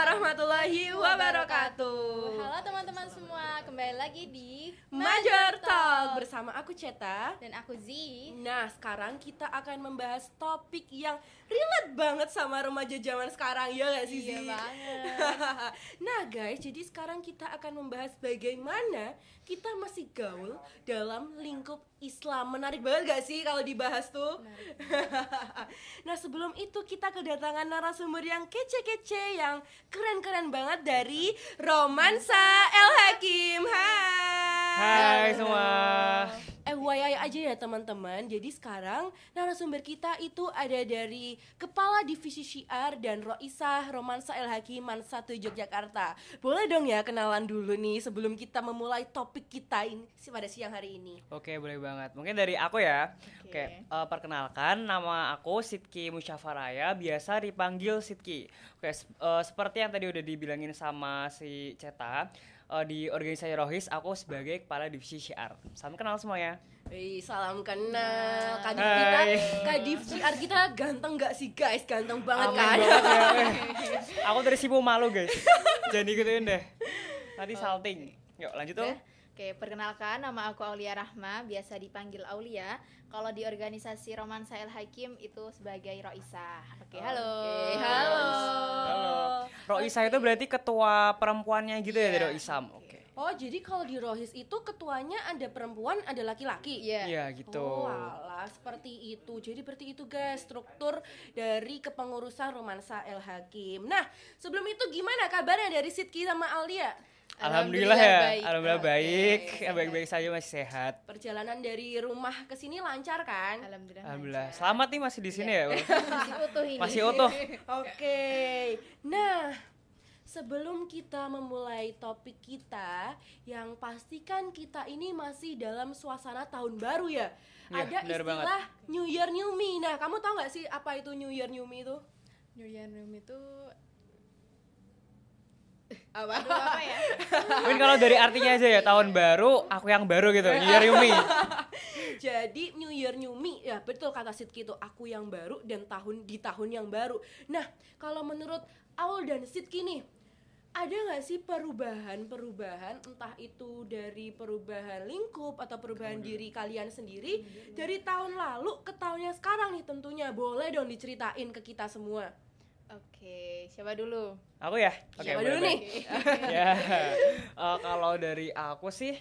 warahmatullahi wabarakatuh. Halo teman-teman semua, kembali lagi di Major Talk bersama aku Ceta. dan aku Z. Nah, sekarang kita akan membahas topik yang relate banget sama remaja zaman sekarang, ya gak sih? Iya Zi? banget. nah, guys, jadi sekarang kita akan membahas bagaimana kita masih gaul dalam lingkup Islam. Menarik banget gak sih kalau dibahas tuh? nah, sebelum itu kita kedatangan narasumber yang kece-kece, yang keren-keren banget dari Romansa El Hakim. Hai. Hai semua. FYI aja ya teman-teman Jadi sekarang narasumber kita itu ada dari Kepala Divisi Syiar dan Roisah Romansa El Hakiman 1 Yogyakarta Boleh dong ya kenalan dulu nih sebelum kita memulai topik kita ini pada siang hari ini Oke, boleh banget. Mungkin dari aku ya. Oke. Oke, eh, perkenalkan nama aku Sidki Musyafaraya, biasa dipanggil Sidki. Oke, eh, seperti yang tadi udah dibilangin sama si Ceta, eh, di organisasi Rohis aku sebagai kepala divisi syiar. Salam kenal semuanya. Wih, salam kenal Kadif kita, Hai. Kadif Syiar kita ganteng gak sih guys? Ganteng banget Amin kan? banget ya, eh. Aku dari Sibu malu guys. Jangan digituin deh. Tadi salting. Yuk lanjut tuh. Oke, perkenalkan nama aku Aulia Rahma, biasa dipanggil Aulia. Kalau di organisasi Romansa El Hakim itu sebagai Roisa. Oke, halo. Oke, halo. Halo. Roisa itu berarti ketua perempuannya gitu ya Iya. dari Roisam. Oke. Oh jadi kalau di Rohis itu ketuanya ada perempuan, ada laki-laki? Iya. Iya gitu. Oh alah, seperti itu. Jadi seperti itu guys, struktur dari kepengurusan Romansa El Hakim. Nah, sebelum itu gimana kabarnya dari Sidki sama Alia? Alhamdulillah ya, baik. alhamdulillah baik, Ya, baik-baik saja masih sehat. Perjalanan dari rumah ke sini lancar kan? Alhamdulillah. Alhamdulillah. lancar. Selamat nih masih di sini ya. Bro. Masih utuh ini. Masih utuh. Oke. Nah, sebelum kita memulai topik kita, yang pastikan kita ini masih dalam suasana tahun baru ya. Iya, Ada benar banget. istilah New Year New Me. Nah, kamu tahu nggak sih apa itu New Year New Me itu? New Year Room itu Apa? aduh apa ya? Mungkin kalau dari artinya aja ya tahun baru, aku yang baru gitu. New Year Yumi. Jadi New Year New Me ya betul kata Sidki itu aku yang baru dan tahun di tahun yang baru. Nah kalau menurut Aul dan Sidki nih ada nggak sih perubahan-perubahan entah itu dari perubahan lingkup atau perubahan diri kalian sendiri dari tahun lalu ke tahun yang sekarang nih tentunya boleh dong diceritain ke kita semua. Oke, siapa dulu? Aku ya. Oke. Siapa boleh, dulu boleh. nih? ya. Eh, kalau dari aku sih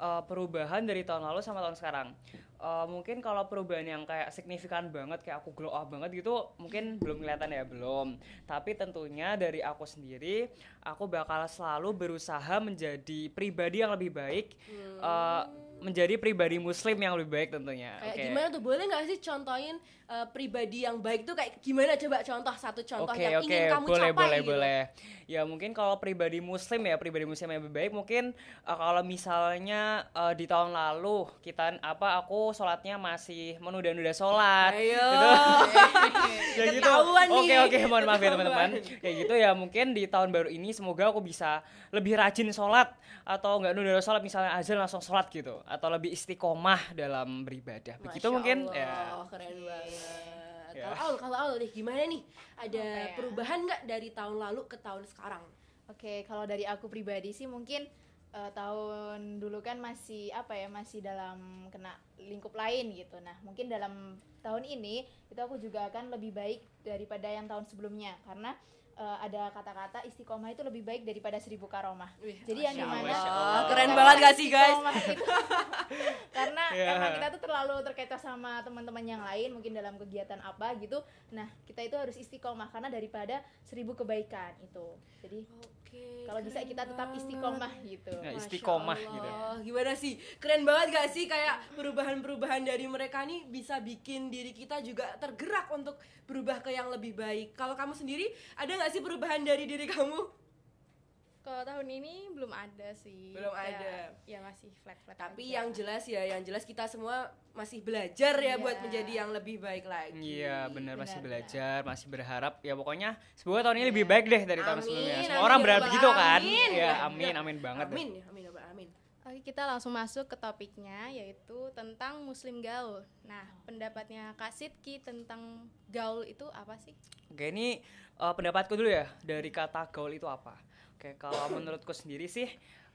eh, perubahan dari tahun lalu sama tahun sekarang. Eh, mungkin kalau perubahan yang kayak signifikan banget kayak aku glow up banget gitu mungkin belum kelihatan ya belum. Tapi tentunya dari aku sendiri aku bakal selalu berusaha menjadi pribadi yang lebih baik. eh, menjadi pribadi muslim yang lebih baik tentunya. Kayak Oke. gimana tuh boleh nggak sih contohin uh, pribadi yang baik tuh kayak gimana coba contoh satu contoh Oke yang oke ingin kamu boleh capai boleh gitu. boleh. Ya mungkin kalau pribadi muslim ya pribadi muslim yang lebih baik mungkin uh, kalau misalnya uh, di tahun lalu kita apa aku sholatnya masih menunda-nunda sholat. Ayo. Gitu. ya gitu. Oke oke mohon maaf ya teman-teman. Kayak gitu ya mungkin di tahun baru ini semoga aku bisa lebih rajin sholat atau nggak nunda sholat misalnya azan langsung sholat gitu atau lebih istiqomah dalam beribadah. Begitu Masya mungkin Allah, ya. keren banget. Ya. Kalau Aul, kalau Aul nih gimana nih? Ada Apa ya? perubahan nggak dari tahun lalu ke tahun sekarang? Oke, kalau dari aku pribadi sih mungkin eh, tahun dulu kan masih apa ya masih dalam kena lingkup lain gitu. Nah mungkin dalam tahun ini itu aku juga akan lebih baik daripada yang tahun sebelumnya karena eh, ada kata-kata istiqomah itu lebih baik daripada seribu karomah. Wih, Jadi yang di mana Allah. Allah, Oh. keren Karena banget gak sih guys? itu- karena Ya. emang kita tuh terlalu terkecoh sama teman-teman yang lain mungkin dalam kegiatan apa gitu. Nah kita itu harus istiqomah karena daripada seribu kebaikan itu. Jadi Oke. kalau bisa kita tetap banget. istiqomah gitu. Ya, istiqomah gitu Gimana sih? Keren banget gak sih kayak perubahan-perubahan dari mereka nih bisa bikin diri kita juga tergerak untuk berubah ke yang lebih baik. Kalau kamu sendiri ada nggak sih perubahan dari diri kamu? Kalau tahun ini belum ada sih. Belum Kayak, ada. Ya masih flat-flat. Tapi aja. yang jelas ya, yang jelas kita semua masih belajar ya Iya. buat menjadi yang lebih baik lagi. Iya benar masih Benar, belajar masih berharap ya pokoknya semoga tahun ini lebih baik deh dari tahun Amin, sebelumnya amin, semua orang ya berharap begitu kan alamin. ya amin amin banget deh. Amin ya, amin, amin, amin. Oke, kita langsung masuk ke topiknya yaitu tentang muslim gaul. Nah, pendapatnya Kak Sidki tentang gaul itu apa sih? Oke, ini uh, pendapatku dulu ya dari kata gaul itu apa. Oke, kalau menurutku sendiri sih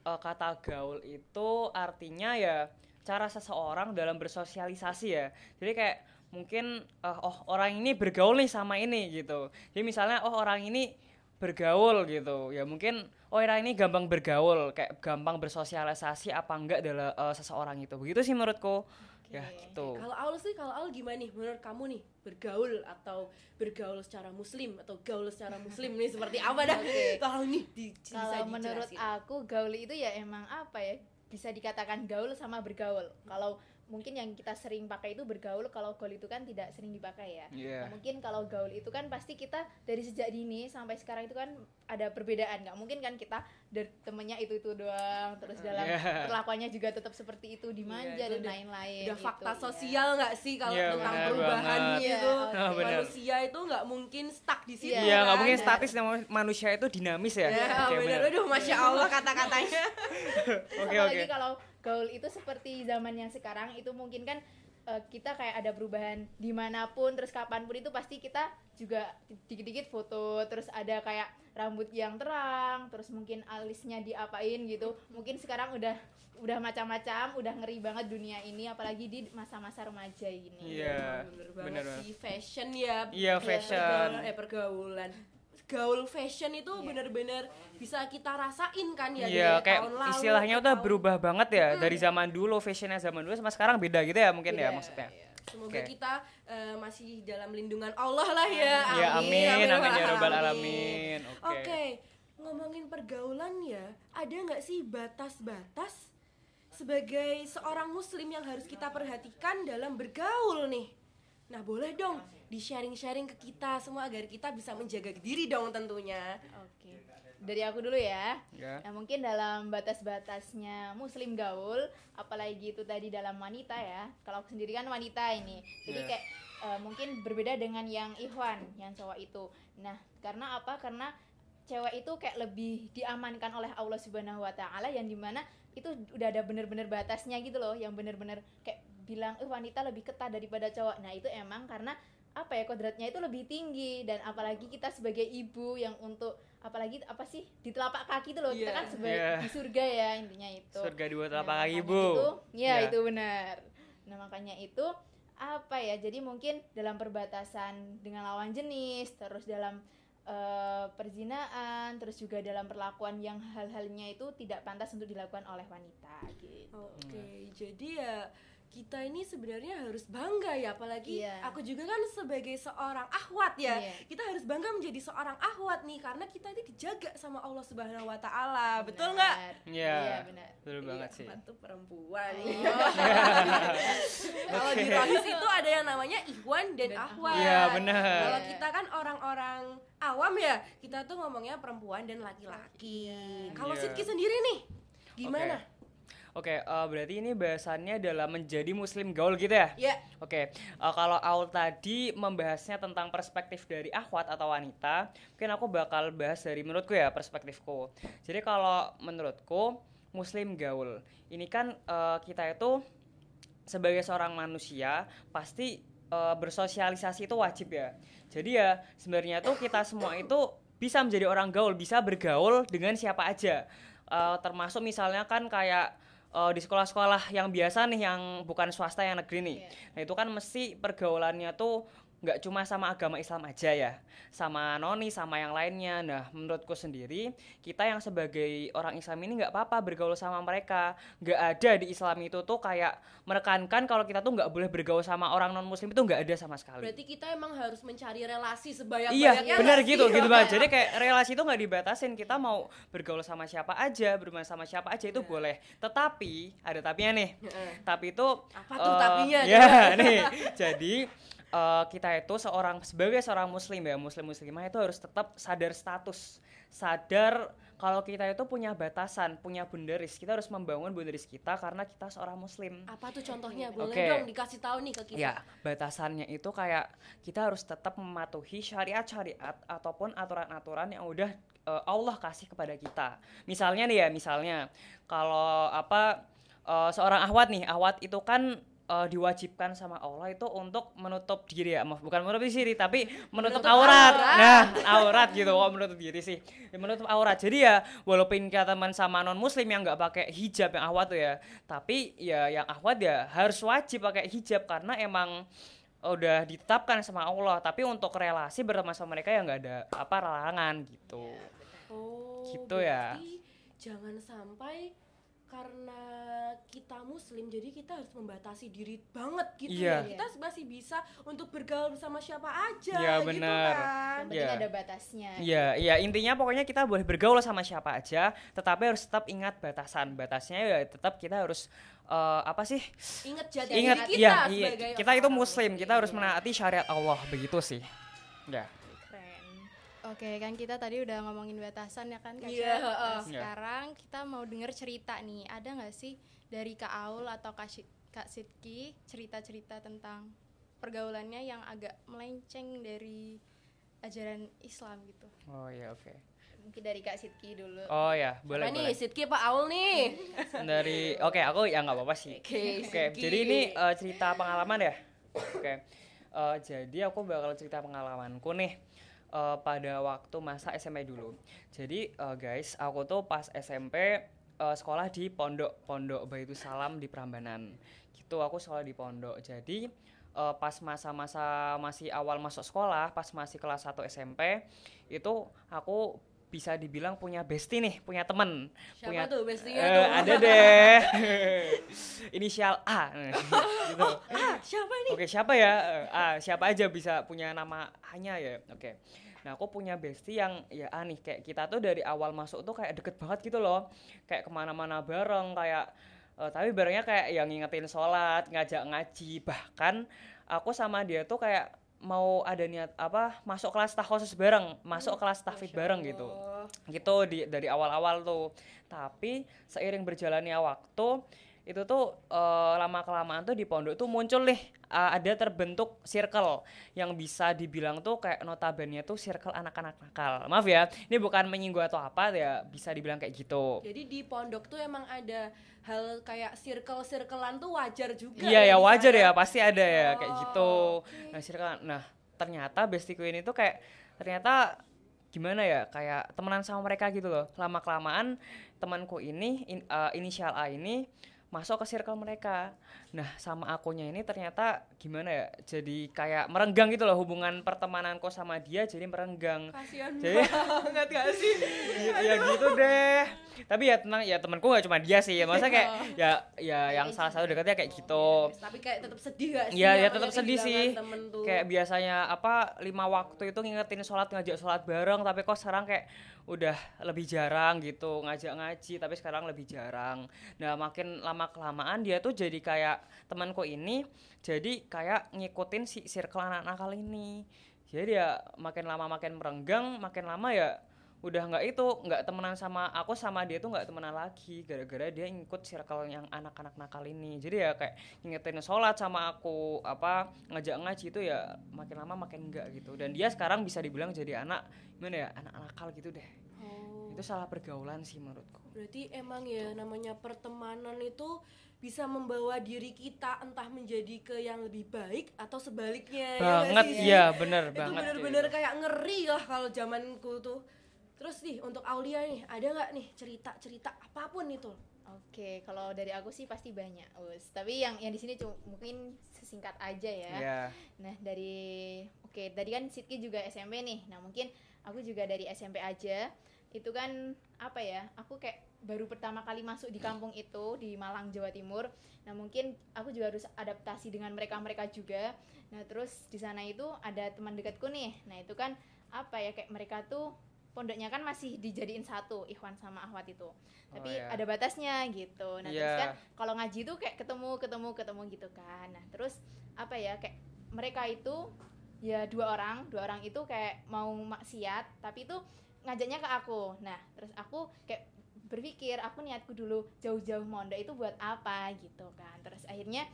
uh, kata gaul itu artinya ya cara seseorang dalam bersosialisasi ya. Jadi kayak mungkin uh, oh orang ini bergaul nih sama ini gitu. Jadi misalnya oh orang ini bergaul gitu. Ya mungkin oh orang ini gampang bergaul, kayak gampang bersosialisasi apa enggak dalam uh, seseorang itu. Begitu sih menurutku. Ya gitu. Kalau Aul sih, kalau Aul gimana nih menurut kamu nih bergaul atau bergaul secara muslim atau gaul secara muslim nih seperti apa dah? Oke. Kalau nih di, Kalau menurut aku gaul itu ya emang apa ya? Bisa dikatakan gaul sama bergaul. Kalau mungkin yang kita sering pakai itu bergaul, kalau gaul itu kan tidak sering dipakai ya. Iya. Nah, mungkin kalau gaul itu kan pasti kita dari sejak dini sampai sekarang itu kan ada perbedaan. nggak mungkin kan kita dari temennya itu itu doang, terus dalam Iya. perlakuannya juga tetap seperti itu dimanja Iya, itu dan udah- lain-lain. udah gitu, fakta ya. sosial nggak sih kalau Iya, tentang perubahan banget. gitu Iya, Ah, benar. manusia itu nggak mungkin stuck di situ Iya, Iya, nggak kan? mungkin statis manusia itu dinamis ya. ya Oke, benar benar. aduh masya allah kata-katanya Oke, oke. kalau gaul itu seperti zaman yang sekarang itu mungkin kan eh, kita kayak ada perubahan di mana pun terus kapan pun itu pasti kita juga dikit-dikit foto terus ada kayak rambut yang terang terus mungkin alisnya diapain gitu mungkin sekarang udah udah macam-macam udah ngeri banget dunia ini apalagi di masa-masa remaja ini Iya, bener benar banget banget. sih fashion ya Iya, Ya, fashion. pergaulan- eh pergaulan gaul fashion itu Iya. bener-bener bisa kita rasain kan ya Iya, dari kayak tahun lalu istilahnya udah tahun- berubah banget ya dari zaman dulu fashionnya zaman dulu sama sekarang beda gitu ya mungkin ya Beda, maksudnya. iya. Semoga Oke. kita eh, masih dalam lindungan Allah lah ya. Ya amin, amin, ya rabbal robbal alamin. Oke, Oke. ngomongin pergaulan ya, ada nggak sih batas-batas sebagai seorang muslim yang harus kita perhatikan dalam bergaul nih? Nah boleh dong di sharing-sharing ke kita semua agar kita bisa menjaga diri dong tentunya. Oke. Dari aku dulu ya. Ya. Nah, mungkin dalam batas-batasnya muslim gaul, apalagi itu tadi dalam wanita ya. Kalau aku sendiri kan wanita ini. Jadi Iya. kayak eh, mungkin berbeda dengan yang ikhwan, yang cowok itu. Nah, karena apa? Karena cewek itu kayak lebih diamankan oleh Allah Subhanahu wa taala yang di mana itu udah ada bener-bener batasnya gitu loh, yang bener-bener kayak bilang eh wanita lebih ketat daripada cowok. Nah, itu emang karena apa ya kodratnya itu lebih tinggi dan apalagi kita sebagai ibu yang untuk apalagi apa sih di telapak kaki itu loh kita Iya. kan sebagai Iya. di surga ya intinya itu Surga dua Nah, telapak kaki makanya bu. itu ya Iya. itu benar nah makanya itu apa ya jadi mungkin dalam perbatasan dengan lawan jenis terus dalam eh, perzinaan terus juga dalam perlakuan yang hal-halnya itu tidak pantas untuk dilakukan oleh wanita gitu Oke, jadi ya kita ini sebenarnya harus bangga ya apalagi Iya. aku juga kan sebagai seorang ahwat ya Iya. kita harus bangga menjadi seorang ahwat nih karena kita ini dijaga sama Allah Subhanahu Wa Taala betul nggak. Iya. iya benar Betul banget Iya, sih. ahwat tuh perempuan Iya. kalau di rohis itu ada yang namanya ikhwan dan, Dan ahwat Iya, benar. kalau kita kan orang-orang awam ya kita tuh ngomongnya perempuan dan laki-laki kalau Iya. Sidki sendiri nih gimana Oke, eh, berarti ini bahasannya adalah menjadi muslim gaul gitu ya? ya Oke, eh, kalau Aul tadi membahasnya tentang perspektif dari akhwat atau wanita, mungkin aku bakal bahas dari menurutku ya perspektifku. Jadi kalau menurutku muslim gaul, ini kan eh, kita itu sebagai seorang manusia pasti eh, bersosialisasi itu wajib ya. Jadi ya sebenarnya tuh kita semua itu bisa menjadi orang gaul, bisa bergaul dengan siapa aja. Eh, termasuk misalnya kan kayak eh, di sekolah-sekolah yang biasa nih yang bukan swasta yang negeri nih. Iya. Nah itu kan mesti pergaulannya tuh nggak cuma sama agama Islam aja ya, sama noni, sama yang lainnya. Nah menurutku sendiri kita yang sebagai orang Islam ini nggak apa-apa bergaul sama mereka. Nggak ada di Islam itu tuh kayak menekankan kalau kita tuh nggak boleh bergaul sama orang non Muslim itu nggak ada sama sekali. Berarti kita emang harus mencari relasi sebanyak Iya, banyaknya benar nggak gitu, gitu banget. Jadi kayak relasi itu nggak dibatasin. Kita mau bergaul sama siapa aja, bermain sama siapa aja itu boleh. Tetapi ada tapinya nih. Heeh. Tapi itu Apa tuh eh, tapinya? Ya, nih. Jadi eh, kita itu seorang sebagai seorang muslim ya muslim muslimah itu harus tetap sadar status sadar kalau kita itu punya batasan punya boundaries kita harus membangun boundaries kita karena kita seorang muslim Apa tuh contohnya? Boleh Oke. dong dikasih tahu nih ke kita. Ya, batasannya itu kayak kita harus tetap mematuhi syariat-syariat ataupun aturan-aturan yang udah eh, Allah kasih kepada kita. Misalnya nih ya, misalnya kalau apa eh, seorang ahwat nih, ahwat itu kan eh, diwajibkan sama Allah itu untuk menutup diri ya, maaf bukan menutup diri tapi menutup, Menutup aurat. aurat. Nah, aurat gitu kok menutup diri sih. Ya, menutup aurat. Jadi ya walaupun kita teman sama non muslim yang nggak pakai hijab yang ahwat tuh ya, tapi ya yang ahwat ya harus wajib pakai hijab karena emang udah ditetapkan sama Allah. Tapi untuk relasi berteman sama mereka ya nggak ada apa larangan gitu. Oh, Gitu ya. Jangan sampai karena kita muslim jadi kita harus membatasi diri banget gitu Iya. ya. Kita masih bisa untuk bergaul sama siapa aja Iya, gitu benar. kan. Yang penting Iya. ada batasnya. Iya, iya intinya pokoknya kita boleh bergaul sama siapa aja, tetapi harus tetap ingat batasan. Batasnya ya tetap kita harus eh, apa sih? Ingat jati Ingat diri kita iya, iya. sebagai Kita itu orang muslim, kita harus Iya. menaati syariat Allah begitu sih. Ya. Keren. Oke kan kita tadi udah ngomongin batasan ya kan Kak Iya, Syah? heeh. Nah, Iya. sekarang kita mau denger cerita nih ada nggak sih dari Kak Aul atau Kak, Shi- Kak Sidki cerita-cerita tentang pergaulannya yang agak melenceng dari ajaran Islam gitu Oh iya, oke. Mungkin dari Kak Sidki dulu. Oh ya, Apa boleh nih, boleh. Sidki apa Aul nih? Dari oke, aku ya nggak apa-apa sih. Oke, Oke, Sidki. jadi ini eh, cerita pengalaman ya. Oke. Eh, jadi aku bakal cerita pengalamanku nih eh, pada waktu masa SMP dulu. Jadi eh, guys, aku tuh pas SMP eh, sekolah di pondok pondok Baitus Salam di Prambanan. Gitu aku sekolah di pondok. Jadi eh, pas masa-masa masih awal masuk sekolah, pas masih kelas 1 SMP, itu aku bisa dibilang punya bestie nih, punya temen. Siapa punya tuh bestinya Eh, tuh? ada deh. Inisial A. gitu. Ah, siapa ini? Oke, siapa ya? A, siapa aja bisa punya nama hanya ya. Oke. Nah, aku punya bestie yang ya aneh kayak kita tuh dari awal masuk tuh kayak deket banget gitu loh. Kayak ke mana-mana bareng, kayak eh, tapi barengnya kayak yang ngingetin sholat, ngajak ngaji. Bahkan aku sama dia tuh kayak mau ada niat apa masuk kelas tahkosus bareng, masuk kelas tahfidz bareng gitu. Gitu di dari awal-awal tuh. Tapi seiring berjalannya waktu itu tuh eh, lama kelamaan tuh di pondok tuh muncul nih eh, ada terbentuk circle yang bisa dibilang tuh kayak notabene tuh circle anak-anak nakal maaf ya ini bukan menyinggung atau apa ya bisa dibilang kayak gitu Jadi di pondok tuh emang ada hal kayak circle-circlean tuh wajar juga. Iya ya di wajar ya pasti ada ya kayak Oh, gitu. Nah circle, nah ternyata bestiku ini tuh kayak ternyata gimana ya kayak temenan sama mereka gitu loh. Lama kelamaan temanku ini in- eh, inisial A ini masuk ke circle mereka. Nah sama akunya ini ternyata gimana ya jadi kayak merenggang gitu loh hubungan pertemananku sama dia jadi merenggang. Kasihan Jadi- banget gak sih? ya, ya gitu deh tapi ya tenang ya temanku gak cuma dia sih masa kayak ya ya yang salah satu dekatnya kayak gitu Tapi kayak tetap sedih gak sih? Iya, ya namanya tetap sedih sih. Temen tuh. Kayak biasanya apa lima waktu itu ngingetin sholat ngajak sholat bareng, tapi kok sekarang kayak udah lebih jarang gitu ngajak ngaji, tapi sekarang lebih jarang. Nah makin lama kelamaan dia tuh jadi kayak temanku ini, jadi kayak ngikutin si circle anak nakal ini. Jadi ya makin lama makin merenggang, makin lama ya udah nggak itu nggak temenan sama aku sama dia tuh nggak temenan lagi gara-gara dia ngikut circle yang anak-anak nakal ini. Jadi ya kayak ngingetin sholat sama aku apa ngajak ngaji itu ya makin lama makin enggak gitu. Dan dia sekarang bisa dibilang jadi anak gimana ya anak nakal gitu deh. Oh, itu salah pergaulan sih menurutku. Berarti emang ya namanya pertemanan itu bisa membawa diri kita entah menjadi ke yang lebih baik atau sebaliknya ya banget sih? iya bener itu banget bener-bener kayak ngeri lah kalau zamanku tuh terus nih untuk Aulia nih ada nggak nih cerita-cerita apa pun itu Oke, kalau dari aku sih pasti banyak, Us. Tapi yang yang di sini cuma mungkin sesingkat aja ya. ya Nah, dari oke, tadi kan Sidki juga SMP nih. Nah, mungkin aku juga dari SMP aja. Itu kan apa ya? Aku kayak baru pertama kali masuk di kampung itu di Malang, Jawa Timur. Nah, mungkin aku juga harus adaptasi dengan mereka-mereka juga. Nah, terus di sana itu ada teman dekatku nih. Nah, itu kan apa ya kayak mereka tuh pondoknya kan masih dijadiin satu Ikhwan sama Ahwat itu. Tapi iya. ada batasnya gitu. Nah, terus Iya. kan kalau ngaji tuh kayak ketemu ketemu ketemu gitu kan. Nah, terus apa ya kayak mereka itu ya dua orang dua orang itu kayak mau maksiat tapi itu ngajaknya ke aku nah terus aku kayak berpikir aku niatku dulu jauh-jauh mondok itu buat apa gitu kan terus akhirnya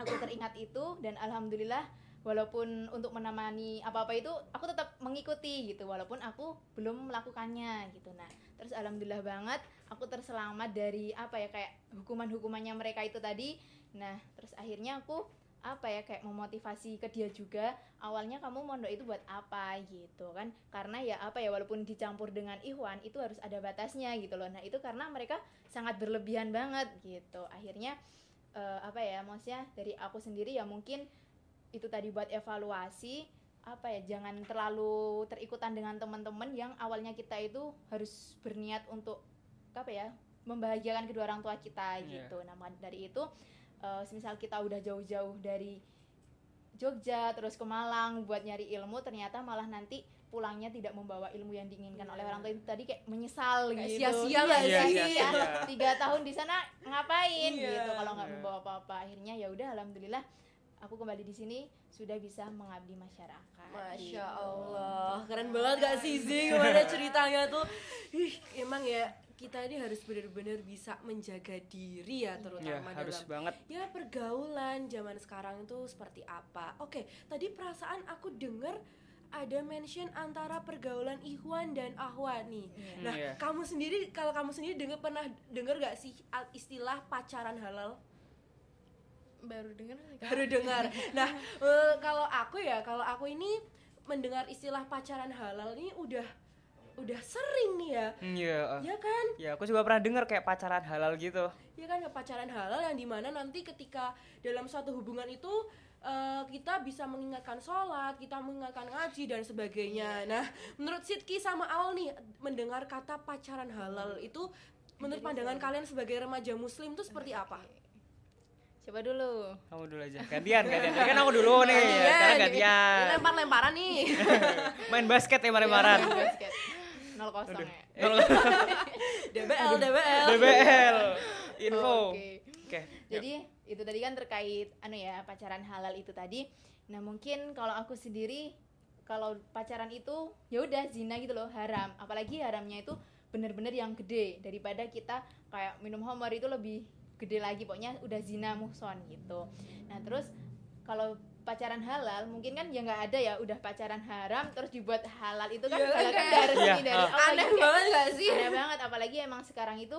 aku teringat itu dan alhamdulillah walaupun untuk menemani apa-apa itu aku tetap mengikuti gitu. Walaupun aku belum melakukannya gitu. Nah terus alhamdulillah banget aku terselamat dari apa ya kayak hukuman-hukumannya mereka itu tadi. Nah terus akhirnya aku apa ya kayak memotivasi ke dia juga. Awalnya kamu mondok itu buat apa gitu kan? Karena ya apa ya walaupun dicampur dengan ikhwan itu harus ada batasnya gitu loh. Nah itu karena mereka sangat berlebihan banget gitu. Akhirnya eh, apa ya maksudnya dari aku sendiri ya mungkin itu tadi buat evaluasi apa ya jangan terlalu terikutan dengan teman-teman yang awalnya kita itu harus berniat untuk apa ya membahagiakan kedua orang tua kita Iya. gitu nah dari itu eh, semisal kita udah jauh-jauh dari Jogja terus ke Malang buat nyari ilmu ternyata malah nanti pulangnya tidak membawa ilmu yang diinginkan oleh orang tua itu tadi kayak menyesal Kayak gitu sia-sia Iya, nggak Iya, sih? sia-sia. tiga tahun di sana ngapain Iya. gitu kalau nggak Iya. membawa apa-apa akhirnya ya udah alhamdulillah aku kembali di sini sudah bisa mengabdi masyarakat Masya gitu. Allah, keren banget gak sih Zing? Gimana ceritanya tuh? Ih, emang ya kita ini harus benar-benar bisa menjaga diri ya ya terutama harus dalam banget ya pergaulan zaman sekarang itu seperti apa. Oke, tadi perasaan aku dengar ada mention antara pergaulan Ikhwan dan Ahwan nih. Iya. Nah, Iya. kamu sendiri kalau kamu sendiri dengar pernah dengar gak sih istilah pacaran halal? Baru dengar baru dengar. Nah, eh, kalau aku ya, kalau aku ini mendengar istilah pacaran halal ini udah udah sering nih ya. iya eh. Ya kan? ya aku juga pernah dengar kayak pacaran halal gitu Ya kan pacaran halal yang di mana nanti ketika dalam suatu hubungan itu eh, kita bisa mengingatkan sholat, kita mengingatkan ngaji dan sebagainya. Nah, menurut Sidki sama Aul nih mendengar kata pacaran halal itu menurut pandangan kalian sebagai remaja muslim itu seperti apa? Coba dulu. Kamu dulu aja. Gantian gantian. Tadi kan aku dulu nih. Gantian. sekarang gantian. Lempar-lemparan nih. main basket ya lempar-lemparan basket. Nol kosong ya. DBL, DBL. DBL info. Oke. oke Jadi itu tadi kan terkait anu ya pacaran halal itu tadi. Nah mungkin kalau aku sendiri kalau pacaran itu ya udah zina gitu loh haram. Apalagi haramnya itu bener-bener yang gede. Daripada kita kayak minum homer itu lebih gede lagi pokoknya udah zina muhson gitu. Nah terus kalau pacaran halal mungkin kan ya nggak ada ya udah pacaran haram terus dibuat halal itu kan Iya, halal kan Iya, dari ah. Allah Aneh gitu. banget gak sih? aneh banget apalagi emang sekarang itu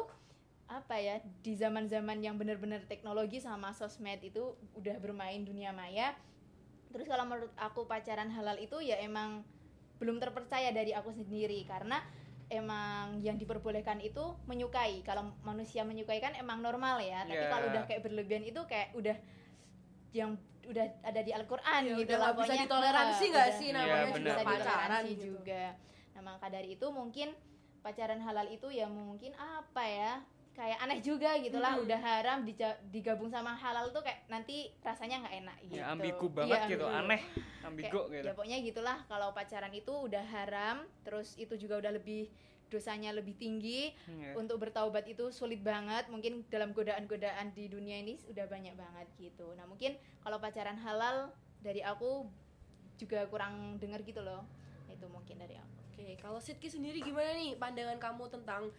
apa ya di zaman-zaman yang benar-benar teknologi sama sosmed itu udah bermain dunia maya terus kalau menurut aku pacaran halal itu ya emang belum terpercaya dari aku sendiri karena emang yang diperbolehkan itu menyukai kalau manusia menyukai kan emang normal ya tapi Ya. kalau udah kayak berlebihan itu kayak udah yang udah ada di Al-Qur'an Ya gitu lah bisa ditoleransi nggak sih namanya benar. juga bisa pacaran ditoleransi gitu. juga. Nah, maka dari itu mungkin pacaran halal itu ya mungkin apa ya? Kayak aneh juga gitu lah, Mm-mm. udah haram digabung sama halal tuh kayak nanti rasanya nggak enak gitu. ya ambigu banget Iya, gitu ambigu. aneh Kayak, ambigu gitu Ya pokoknya gitulah kalau pacaran itu udah haram, terus itu juga udah lebih dosanya lebih tinggi. Iya. Untuk bertaubat itu sulit banget, mungkin dalam godaan-godaan di dunia ini udah banyak banget gitu. Nah, mungkin kalau pacaran halal dari aku juga kurang dengar gitu loh. Itu mungkin dari aku. Oke, kalau Sidki sendiri gimana nih pandangan kamu tentang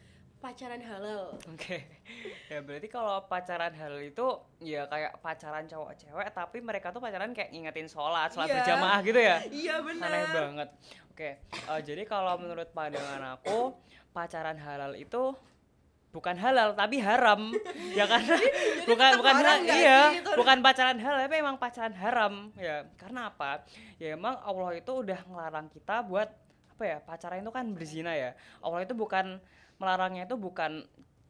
pacaran halal? Oke, ya berarti kalau pacaran halal itu ya kayak pacaran cowok cewek tapi mereka tuh pacaran kayak ngingetin sholat, sholat Iya. berjamaah gitu ya. Iya benar. Aneh banget. Oke, eh, jadi kalau menurut pandangan aku pacaran halal itu bukan halal tapi haram ya karena bukan bukan haram iya sih itu? bukan pacaran halal tapi emang pacaran haram ya karena apa ya emang Allah itu udah ngelarang kita buat apa ya pacaran itu kan berzina ya Allah itu bukan melarangnya itu bukan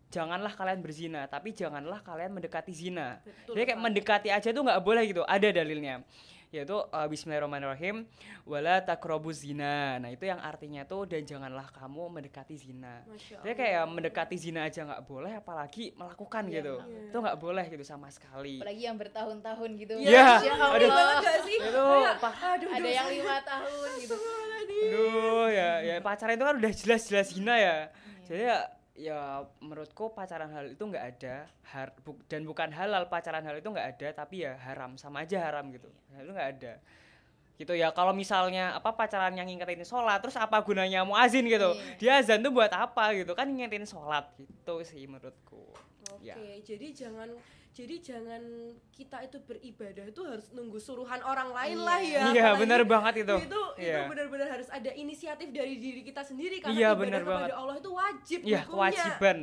janganlah kalian berzina tapi janganlah kalian mendekati zina. Betul jadi kayak mendekati aja tuh nggak boleh gitu ada dalilnya. Yaitu uh, Bismillahirrahmanirrahim wala takrobuz zina. Nah itu yang artinya tuh dan janganlah kamu mendekati zina. Jadi kayak mendekati zina aja nggak boleh apalagi melakukan Iya, gitu. benar. itu nggak boleh gitu sama sekali. Apalagi yang bertahun-tahun gitu. Iya, Ya Aduh, Allah. gak sih? Itu, aduh, Ada yang lima tahun gitu. Aduh ya ya pacaran itu kan udah jelas-jelas zina ya Iya. jadi ya ya menurutku pacaran halal itu nggak ada. Har- bu- dan bukan halal pacaran halal itu nggak ada tapi ya haram. Sama aja haram gitu. Nah, itu nggak ada gitu ya kalau misalnya apa pacaran yang ngingetin sholat terus apa gunanya muazin gitu Iya. dia azan tuh buat apa gitu kan ngingetin sholat gitu sih menurutku Oke, Ya. jadi jangan jadi jangan kita itu beribadah itu harus nunggu suruhan orang lain Iya. lah ya. iya apalagi benar banget itu Itu itu Iya. benar-benar harus ada inisiatif dari diri kita sendiri karena Iya, ibadah benar kepada banget. Allah itu wajib iya hukumnya. kewajiban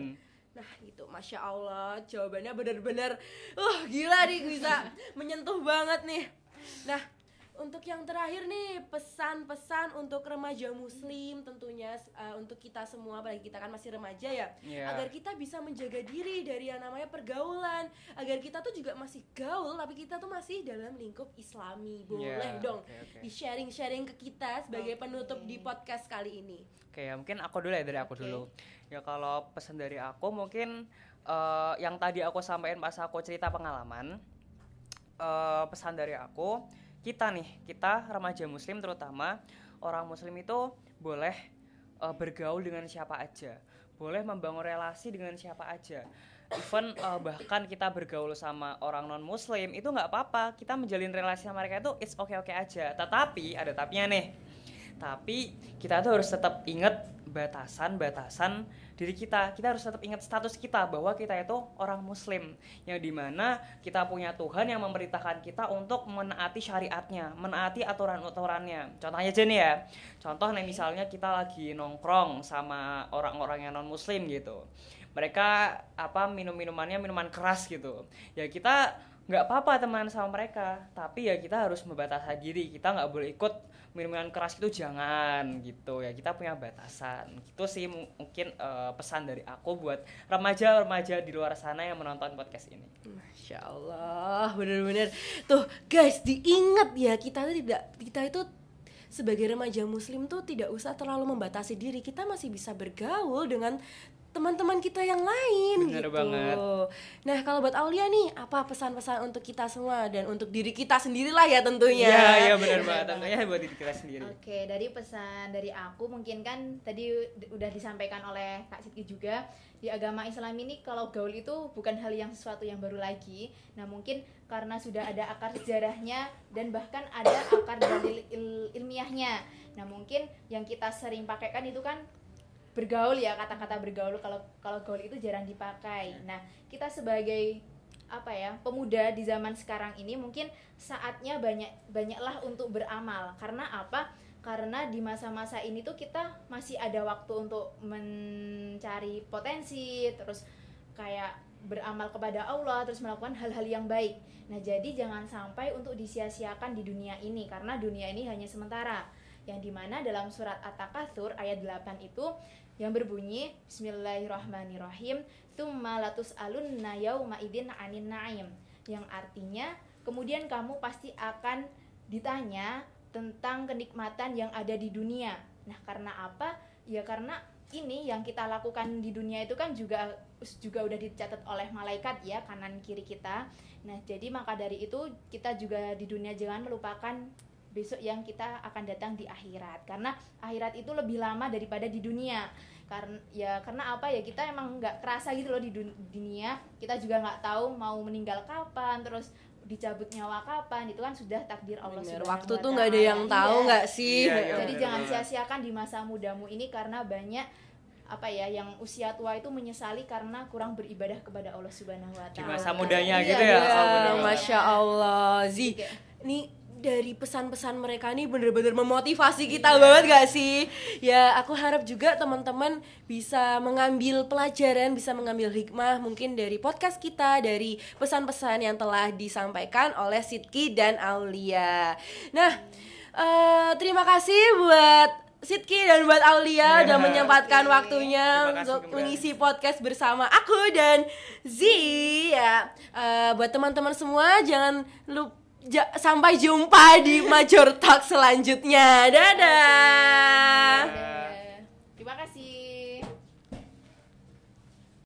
Nah, itu Masya Allah, jawabannya benar-benar uh gila nih bisa menyentuh banget nih. Nah, untuk yang terakhir nih pesan-pesan untuk remaja muslim tentunya uh, untuk kita semua apalagi kita kan masih remaja ya Iya. agar kita bisa menjaga diri dari yang namanya pergaulan agar kita tuh juga masih gaul tapi kita tuh masih dalam lingkup islami boleh Iya, dong oke. di sharing sharing ke kita sebagai Oke. penutup di podcast kali ini Oke ya mungkin aku dulu ya dari aku Oke. dulu. Ya kalau pesan dari aku mungkin eh, yang tadi aku sampaikan pas aku cerita pengalaman. eh, pesan dari aku kita nih kita remaja muslim terutama orang muslim itu boleh eh, bergaul dengan siapa aja, boleh membangun relasi dengan siapa aja. Even eh, bahkan kita bergaul sama orang non muslim itu nggak apa-apa. Kita menjalin relasi sama mereka itu it's oke oke aja. Tetapi ada tapinya nih tapi kita tuh harus tetap ingat batasan-batasan diri kita. Kita harus tetap ingat status kita bahwa kita itu orang muslim yang di mana kita punya Tuhan yang memerintahkan kita untuk menaati syariatnya menaati aturan-aturannya. Contohnya aja nih ya. Contoh nih misalnya kita lagi nongkrong sama orang-orang yang non muslim gitu. Mereka apa minum minumannya minuman keras gitu. Ya kita nggak apa-apa teman sama mereka. Tapi ya kita harus membatasi diri. Kita nggak boleh ikut minuman keras itu jangan gitu ya. Kita punya batasan. Gitu sih mu- mungkin eh, pesan dari aku buat remaja-remaja di luar sana yang menonton podcast ini. Masya Allah, bener-bener. Tuh guys diingat ya kita tidak kita itu sebagai remaja muslim tuh tidak usah terlalu membatasi diri. Kita masih bisa bergaul dengan teman-teman kita yang lain Bener gitu. banget. Nah kalau buat Aulia nih apa pesan-pesan untuk kita semua dan untuk diri kita sendirilah ya tentunya. iya iya benar banget tentunya buat diri kita sendiri Oke, dari pesan dari aku mungkin kan tadi ud- udah disampaikan oleh Kak Sidki juga di agama Islam ini kalau gaul itu bukan hal yang sesuatu yang baru lagi. Nah, mungkin karena sudah ada akar sejarahnya dan bahkan ada akar dalil il- ilmiahnya. Nah, mungkin yang kita sering pakaikan itu kan bergaul ya kata-kata bergaul kalau kalau gaul itu jarang dipakai. Nah, kita sebagai apa ya pemuda di zaman sekarang ini mungkin saatnya banyak banyaklah untuk beramal. Karena apa? Karena di masa-masa ini tuh kita masih ada waktu untuk mencari potensi terus kayak beramal kepada Allah terus melakukan hal-hal yang baik. Nah jadi jangan sampai untuk disia-siakan di dunia ini karena dunia ini hanya sementara. Yang di mana dalam surat At-Takatsur ayat 8 itu yang berbunyi Bismillahirrahmanirrahim Tsumma latus alunna yauma idin anin na'im yang artinya kemudian kamu pasti akan ditanya tentang kenikmatan yang ada di dunia. Nah, karena apa? Ya karena ini yang kita lakukan di dunia itu kan juga juga udah dicatat oleh malaikat ya kanan kiri kita. Nah, jadi maka dari itu kita juga di dunia jangan melupakan besok yang kita akan datang di akhirat karena akhirat itu lebih lama daripada di dunia karena ya karena apa ya kita emang nggak kerasa gitu loh di dun- dunia kita juga nggak tahu mau meninggal kapan terus dicabut nyawa kapan itu kan sudah takdir Allah Bener, waktu wa tuh nggak ada yang tahu Iya. nggak sih? Iya, iya, jadi bener jangan sia-siakan di masa mudamu ini karena banyak apa ya yang usia tua itu menyesali karena kurang beribadah kepada Allah Subhanahu wa Di taala. masa mudanya Iya, gitu ya? di Oh, Ya, banget. Masya Allah Zi kayak- Nih dari pesan-pesan mereka nih bener-bener memotivasi kita banget gak sih? Ya aku harap juga teman-teman bisa mengambil pelajaran, bisa mengambil hikmah mungkin dari podcast kita, dari pesan-pesan yang telah disampaikan oleh Sidki dan Aulia. Nah, eh, terima kasih buat Sidki dan buat Aulia Ya, udah menyempatkan oke. waktunya untuk mengisi podcast bersama aku dan Z ya. Eh, buat teman-teman semua jangan lupa sampai jumpa di Major Talk selanjutnya. Dadah. Dadah.